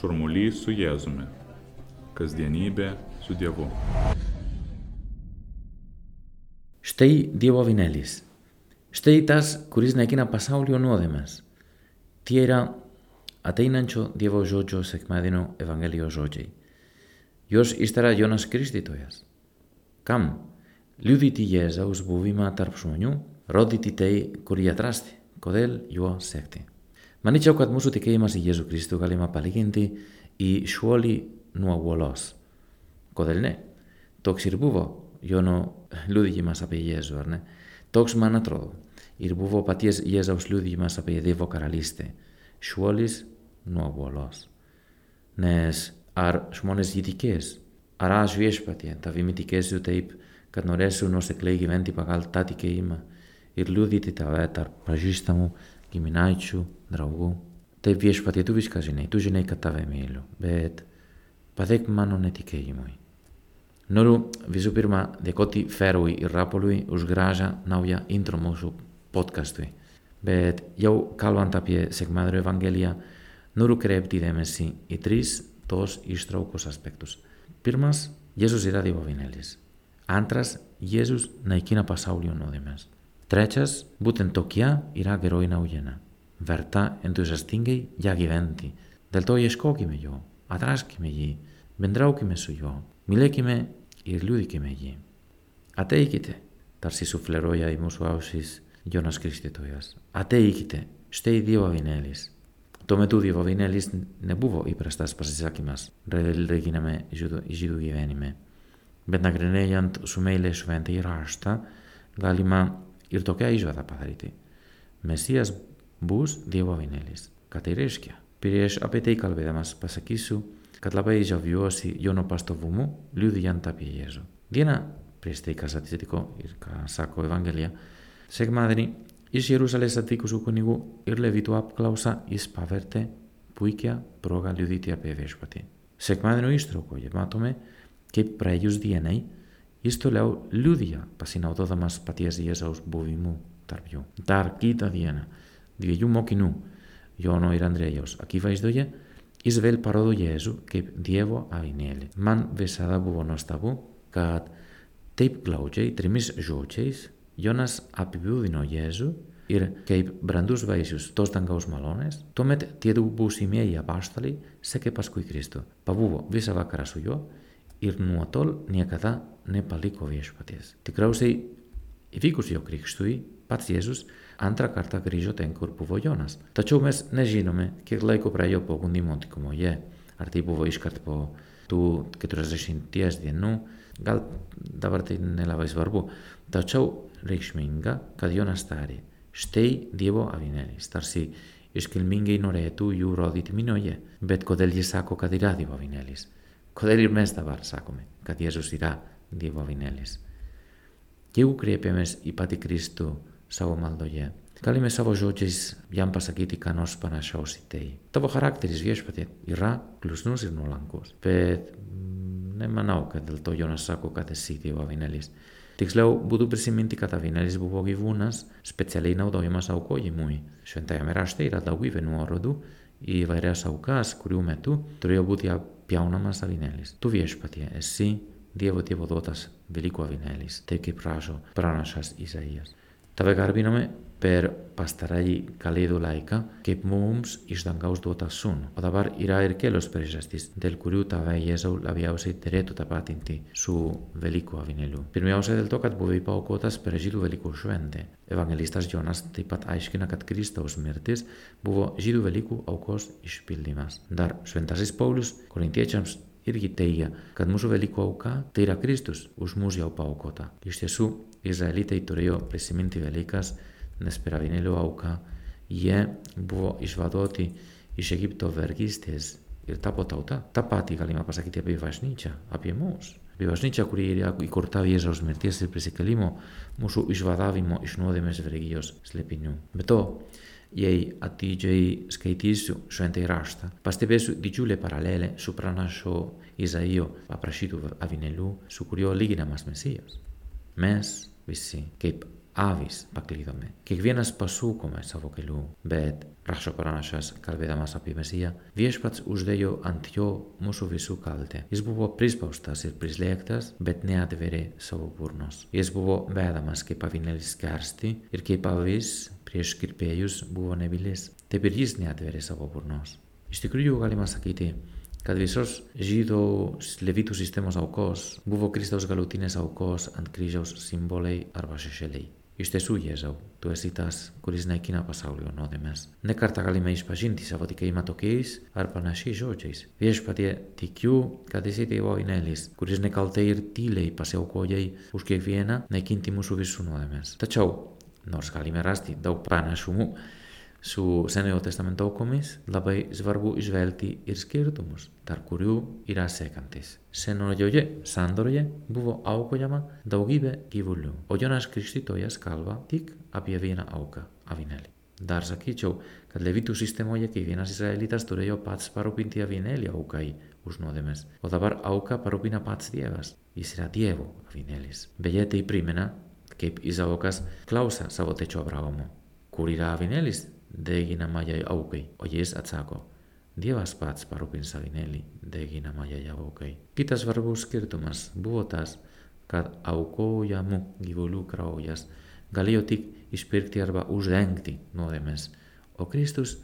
Šurmulys su Jėzumi. Kasdienybė su Dievu. Štai Dievo vinėlis. Štai tas, kuris naikina pasaulio nuodėmes. Tie yra ateinančio Dievo žodžio sekmadienio Evangelijos žodžiai. Jos ištara Jonas Kristytojas. Kam? Liudyti Jėzaus buvimą tarp žmonių, rodyti tai, kur jį atrasti, kodėl juo sekti. Μα νίτσα ο τι ότι και είμαστε Ιησού Χριστού, καλή μα παλήγεντη, η σχόλη νου αγουολός. Κοδελνέ, το ξυρπούβο, γιώνο λούδιγη μας απ' Ιησού, αρνέ, το ξυμα να τρώω. Ιρπούβο πατίες Ιησού ως λούδιγη μας απ' Ιεδίβο καραλίστε. Σχόλης νου αγουολός. Νες, αρ σμόνες γητικές, αρ άσου Ιεσπατιέ, τα βιμητικές σου τα είπ, κατνορέσουν ως εκλέγη μέντη παγάλ τάτη γυμνάιτσου, δραγού. Τα επίε πατή του βυσκαζινέ, του ζινέ κατάβε μήλου. Μπέτ, παδέκ μάνον ετικέ γυμνάι. Νόρου, βυζού πυρμα δεκότη φέρουι ηράπολουι, ους γράζα ναουια ίντρομο σου podcastui. Μπέτ, γιαου καλουάν τα πιε σε γμάδρο Ευαγγέλια, νόρου κρέπτη δέμεση οι τρεις τό ει τρόκο ασπέκτους. Πυρμα, Γιέζου ζητά διαβαβινέλη. Άντρας, Γιέζου να εκείνα πασάουλιον όδημα. Τρέτσας, μπούτεν τοκιά, ηρά γερόι να ουγένα. Βερτά, εν του ζαστίνγκε, για γιβέντη. Δελτό γεσκό και με γιο, ατράς και με γη, μεντράου και με σου γιο, με ηρλούδι και με γη. Ατέικητε, ταρσί σου φλερόια ημού σου άουσις, γιώνας Κρίστη το ιάς. Στέ οι δύο αβινέλης. Το με τούδιο αβινέλης νεμπούβο υπραστά σπασιζάκι μας, ρε δελ δε γίναμε ζήτου γιβένιμε. Μπεν σου μέιλε σου βέντε ηράστα, γάλιμα ir tokią išvadą padaryti. Mesijas bus Dievo vienelis. Ką tai reiškia? Prieš apie tai kalbėdamas pasakysiu, kad labai žaviuosi Jono pastovumu liudijant apie Jėzų. Dieną prieš tai, kas atsitiko ir ką sako Evangelija, sekmadienį iš Jeruzalės atvykusių kunigų ir levitų apklausa jis pavertė puikia proga liudyti apie viešpatį. Sekmadienio ištraukoje matome, kaip praėjus dienai jis toliau liudija pasinaudodamas paties Jėzaus buvimu tarp jų. Dar kitą dieną dviejų mokinių, Jono ir Andrėjaus akivaizdoje, jis vėl parodo Jėzų kaip Dievo avinėlį. Man visada buvo nuostabu, kad taip glaudžiai, trimis žodžiais, Jonas apibūdino Jėzų ir kaip brandus vaisius tos dangaus malonės, tuomet tie du būsimieji apaštalai sekė paskui Kristų. Pabuvo visą vakarą su juo ir nuo tol niekada nepaliko viešpaties. Tikriausiai įvykus jo krikštui, pats Jėzus antrą kartą grįžo ten, kur buvo Jonas. Tačiau mes nežinome, kiek laiko praėjo po gundymo dykumoje. Ar tai buvo iškart po tų 40 dienų, gal dabar tai nelabai svarbu. Tačiau reikšminga, kad Jonas tarė, štai Dievo avinėlis, tarsi iškilmingai norėtų jų rodyti minioje. Bet kodėl jis sako, kad yra Dievo avinėlis? Κανείς δεν μένει στα βάρσακομεν. Κατηγορούσηρα διεβαβινέλες. Κι εγώ κρυφέπειμες υπάτι Χριστού σαωμάλδολια. Καλή με σαωζούσες, διάμπασακήτη κανός πανασχωσιτεί. Το βαχαράκτηρις βγήσει παιδιά. Ηρά, κλουσνούσηρνο λαγκούς. Πε, ναι μανάο κατάλτο γιονασάκο κατεσίτη διεβαβινέλες. Τις λέω, Πιάω να μας αναδείξεις. Του βγήσεις πατιέ, εσύ διευθυντικό δότας διλύκω αναδείξεις. Τέκει πράσο πράνας ας Ισαίας. Τα βεγάρβινομε. Per pastarąjį kalėdų laiką, kaip mums iš dangaus duota sun. O dabar yra ir kelios priežastys, dėl kurių tave Jėzau labiausiai turėtų tapatinti su Velykų avinėliu. Pirmiausia dėl to, kad buvai paukotas per žydų Velykų šventę. Evangelistas Jonas taip pat aiškina, kad Kristaus mirtis buvo žydų Velykų aukos išpildymas. Dar šventasis Paulius korintiečiams irgi teigia, kad mūsų Velykų auka tai yra Kristus už mus jau paukota. Iš tiesų, Izraelitai turėjo prisiminti Velykas, nes per avinėlių auką jie buvo išvaduoti iš Egipto vergystės ir tapo tauta. Ta pati galima pasakyti apie bažnyčią, apie mus. Apie bažnyčią, kuri yra įkurta Jėzaus mirties ir prisikelimo, mūsų išvadavimo iš nuodėmės vergijos slėpinių. Be to, jei atidžiai skaitysiu šventai raštą, pastebėsiu didžiulę paralelę su pranašo Izaijo aprašytų avinėlių, su kuriuo lyginamas Mesijas. Mes visi, kaip avis paklydome. Kiekvienas pasukome savo kelių, bet, rašo pranašas, kalbėdamas apie Mesiją, viešpats uždėjo ant jo mūsų visų kaltę. Jis buvo prispaustas ir prislėgtas, bet neatverė savo burnos. Jis buvo vedamas kaip avinėlis kersti ir kaip avis prieš kirpėjus buvo nevilis. Taip ir jis neatverė savo burnos. Iš tikrųjų galima sakyti, kad visos žydų levitų sistemos aukos buvo Kristaus galutinės aukos ant kryžiaus simboliai arba šešėliai. Iš tiesų, Jėzau, tu esi tas, kuris naikina pasaulio nuodėmes. Ne kartą galime išpažinti savo tikėjimą tokiais ar panašiais žodžiais. Viešpatie, tikiu, kad esi Dievo inelis, kuris nekaltai ir tyliai pasiaukojai už kiekvieną naikinti mūsų visų nuodėmes. Tačiau, nors galime rasti daug panašumų, su Senojo testamento aukomis labai svarbu išvelgti ir skirtumus, tarp kurių yra sekantis. Senojoje sandoroje buvo aukojama daugybė gyvulių, o Jonas Krikštytojas kalba tik apie vieną auką - avinėlį. Dar sakyčiau, kad levitų sistemoje kiekvienas izraelitas turėjo pats parūpinti avinėlį aukai už nuodėmes, o dabar auką parūpina pats Dievas. Jis yra Dievo avinėlis. Beje, tai primena, kaip Izaukas klausia savo tečio Abraomo. Kur yra avinėlis? Deginamajai aukai, o jis atsako, Dievas pats parūpins avinėlį deginamajai aukai. Kitas svarbus skirtumas. Buvo tas, kad aukojamų gyvulių kraujas. Galėjo tik išpirkti arba uždengti nuodėmes, o Kristus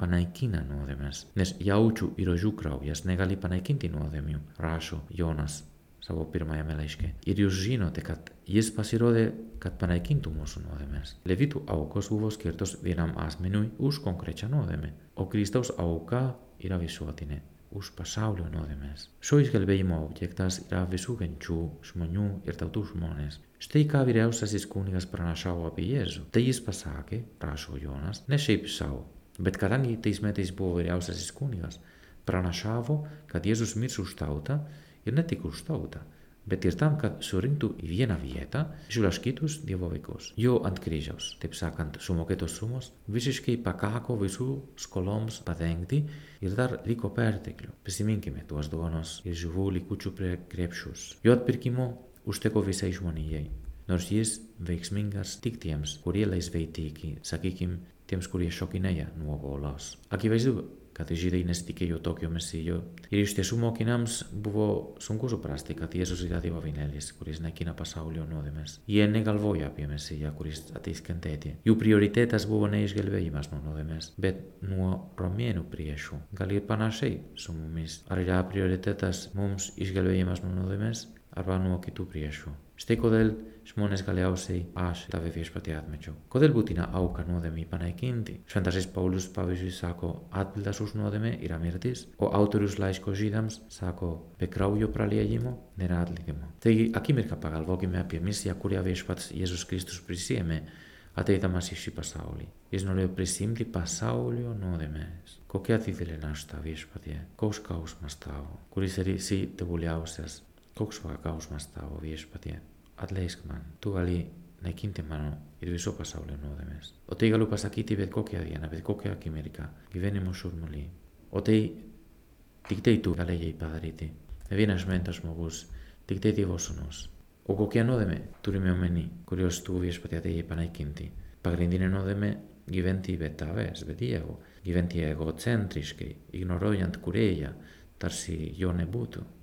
panaikina nuodėmes, nes jaučių ir ožių kraujas. Negali panaikinti nuodėmių, rašo Jonas savo pirmajame laiške. Ir jūs žinote, kad jis pasirodė, kad panaikintų mūsų nuodėmės. Levitų aukos buvo skirtos vienam asmeniui už konkrečią nuodėmę, o Kristaus auka yra visuotinė už pasaulio nuodėmės. Šio išgelbėjimo objektas yra visų genčių, žmonių ir tautų žmonės. Štai ką vyriausiasis kunigas pranašavo apie Jėzų. Tai jis pasakė, rašo Jonas, ne šiaip savo, bet kadangi tais metais buvo vyriausiasis kunigas, pranašavo, kad Jėzus mirs už tautą ir ne tik už tautą, bet ir tam, kad surinktų į vieną vietą išlaškytus Dievo vaikus. Jo ant kryžiaus, taip sakant, sumokėtos sumos visiškai pakako visų skoloms padengti ir dar liko perteklių. Prisiminkime tuos duonos ir žuvų likučių prie krepšius. Jo atpirkimo užteko visai žmonijai. Nors jis veiksmingas tik tiems, kurie laisvai tiki, sakykim, tiems, kurie šokinėja nuo golos. Akivaizdu, kad žydai nesitikėjo tokio mesijo. Ir iš tiesų mokiniams buvo sunku suprasti, kad Jėzus yra Dievo avinėlis, kuris naikina pasaulio nuodėmes. Jie negalvoja apie mesiją, kuris ateis kentėti. Jų prioritetas buvo ne išgelbėjimas nuo nuodėmes, bet nuo romėnų priešų. Gal ir panašiai su mumis. Ar yra prioritetas mums išgelbėjimas nuo nuodėmes arba nuo kitų priešų? Štai kodėl žmonės galiausiai aš tave viešpatį atmečiau. Kodėl būtina auka nuodėmį panaikinti? Šventasis Paulius pavyzdžiui sako, atpildas už nuodėmę yra mirtis, o autorius laiško žydams sako, be kraujo praliejimo nėra atleidimo. Taigi akimirką pagalvokime apie misiją, kurią viešpats Jėzus Kristus prisėmė ateidamas į šį pasaulį. Jis norėjo prisimti pasaulio nuodėmės. Kokia didelė našta viešpatie, koks skausmas tavo, kuris esi tebuliausias όξο αγκάουσμα τα οβίες πατία, ατλέισκμαν, του αλή, να κίνητε μάνο, γιατί βρισό πασά ο δεμές. Ότε η γαλού πασακή τη βεδικόκια αδιά, να βεδικόκια ακημερικά, γιβαίνει μου σούρ μολύ. Ότε η τικτέ η του, θα λέγε η παδαρίτη, με βίνας μεν τας μογούς, τικτέ τη βόσονος. Ο κοκκιά νόδεμε, του ρημιωμένη, κουριός του οβίες πατία τέγε η εγώ, γιβέντη εγώ τσέντρισκε, ιγνωρώ γιαν τ' κουρέγια.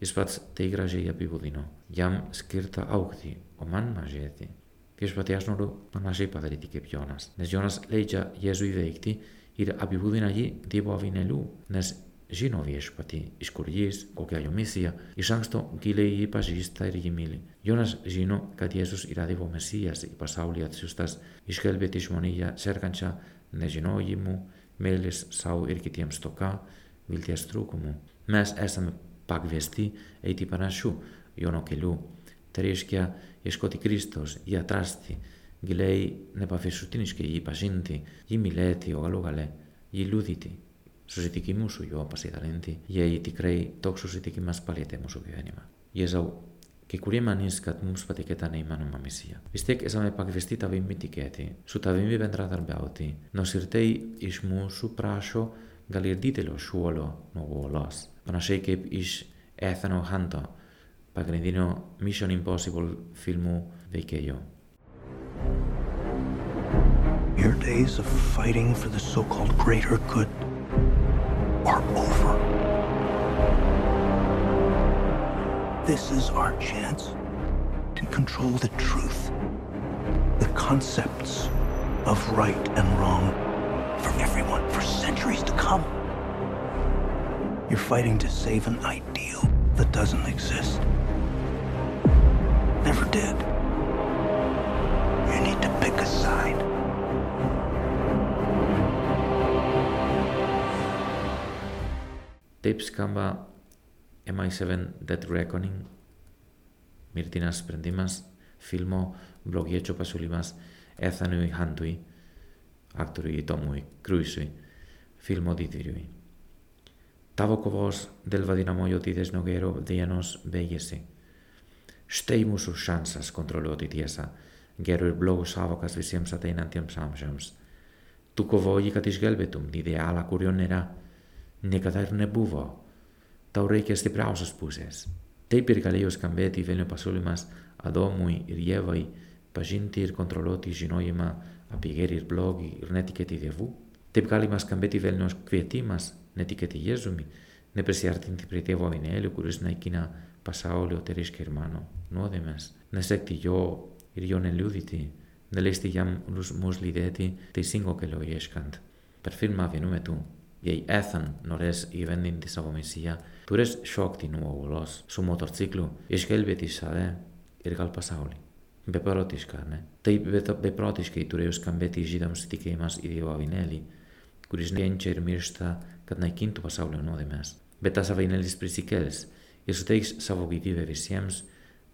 Jis pats tai gražiai apibūdino. Jam skirta aukti, o man mažėti. Viešpatie aš noriu panašiai padaryti kaip Jonas, nes Jonas leidžia Jėzui veikti ir apibūdina jį Dievo avinėlių, nes žino viešpatį, iš kur jis, kokia jo misija, iš anksto giliai jį pažįsta ir jį myli. Jonas žino, kad Jėzus yra Dievo mesijas į pasaulį atsiustas išgelbėti žmoniją sergančią nežinojimu, meilės savo ir kitiems toka, vilties trūkumu. Mes esame παγκβεστή έτη παρασού, γιώνο κελού, τρίσκια εσκότη Κρίστος, γιατράστη, γλέει νεπαφισουτίνης και γη πασίντη, γη μιλέτη, ο γαλούγαλε, γη λούδιτη, σωσιτική μου σου γιώ, πασιδαλίντη, γε η τικρέη, τόξο σωσιτική μας παλιέτε μου σου γιώνημα. Γε ζαου, και κουρία μανίς κατ μου σπατή και τα νεήμανο μαμισία. Βιστέκ εσάμε παγκβεστή τα βήμη τικέτη, σου τα βήμη πεντρά δαρμπαωτή, νοσυρτέη ισμού σου πράσο, gal ir didelio šuolio nuo uolos, panašiai kaip iš Ethano pagrindinio Mission Impossible filmų veikėjo. Your days of fighting for the so called greater good are over. This is our chance to control the truth, the concepts of right and wrong for everyone for centuries to come. You're fighting to save an ideal that doesn't exist. Never did. You need to pick a side. Tips skamba MI7 Dead Reckoning, mirtinas sprendimas, filmo blogiečio pasiūlymas Ethanui Huntui, aktoriui Tomui Cruise'ui, filmo didvyriui. Tavo kovos dėl vadinamojo didesnio gėrio dienos baigėsi. Štai mūsų šansas kontroliuoti tiesą, gero ir blogo savokas visiems ateinantiems amžiams. Tu kovoji, kad išgelbėtum idealą, kurio nėra niekada ir nebuvo. Tau reikia stipriausios pusės. Taip ir galėjo skambėti Velnio pasiūlymas Adomui ir Jėvai pažinti ir kontroliuoti žinojimą απειγέρι μπλόγι, ρνέ τι και τη διαβού, τε πκάλι μας καμπέ τη βέλνος κβιετή μας, νε τι και τη γέζουμι, ναι νε πρεσι αρτίν τη πριτεύω αμινέλιο, κουρίς να εκείνα πασά όλοι ο τερίς κερμάνο, νόδε μας, νε σε κτη γιο, ηριό νε λιούδιτη, νε ναι για μους μους λιδέτη, τη σύγκο και λόγι έσκαντ. Περφύρ μα βινούμε του, γιαι έθαν νορές του ρες. Beprotiška, ne? Taip beprotiškai turėjo skambėti žydams tikėjimas į Dievo avinėlį, kuris kenčia ir miršta, kad naikintų pasaulio nuodėmės. Bet tas avinėlis prisikels ir suteiks savo gyvybę visiems,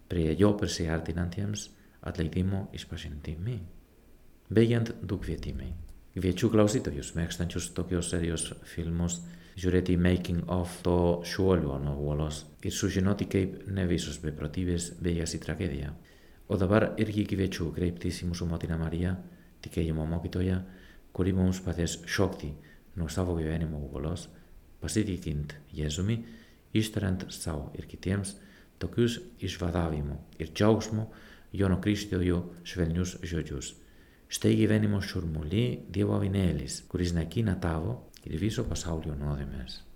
prie jo prisiartinantiems atleidimo išpažintimi. Baigiant du kvietimai. Kviečiu klausytojus, mėgstančius tokios serijos filmus, žiūrėti making of to šuolio nuo uolos ir sužinoti, kaip ne visos beprotybės baigiasi tragedija. O dabar irgi kviečiu kreiptis į mūsų motiną Mariją, tikėjimo mokytoją, kuri mums padės šokti nuo savo gyvenimo uolos, pasitikint Jėzumi, ištariant savo ir kitiems tokius išvadavimo ir džiaugsmo Jono Kristiojo švelnius žodžius. Štai gyvenimo šurmuly Dievo avinėlis, kuris naikina tavo ir viso pasaulio nuodėmės.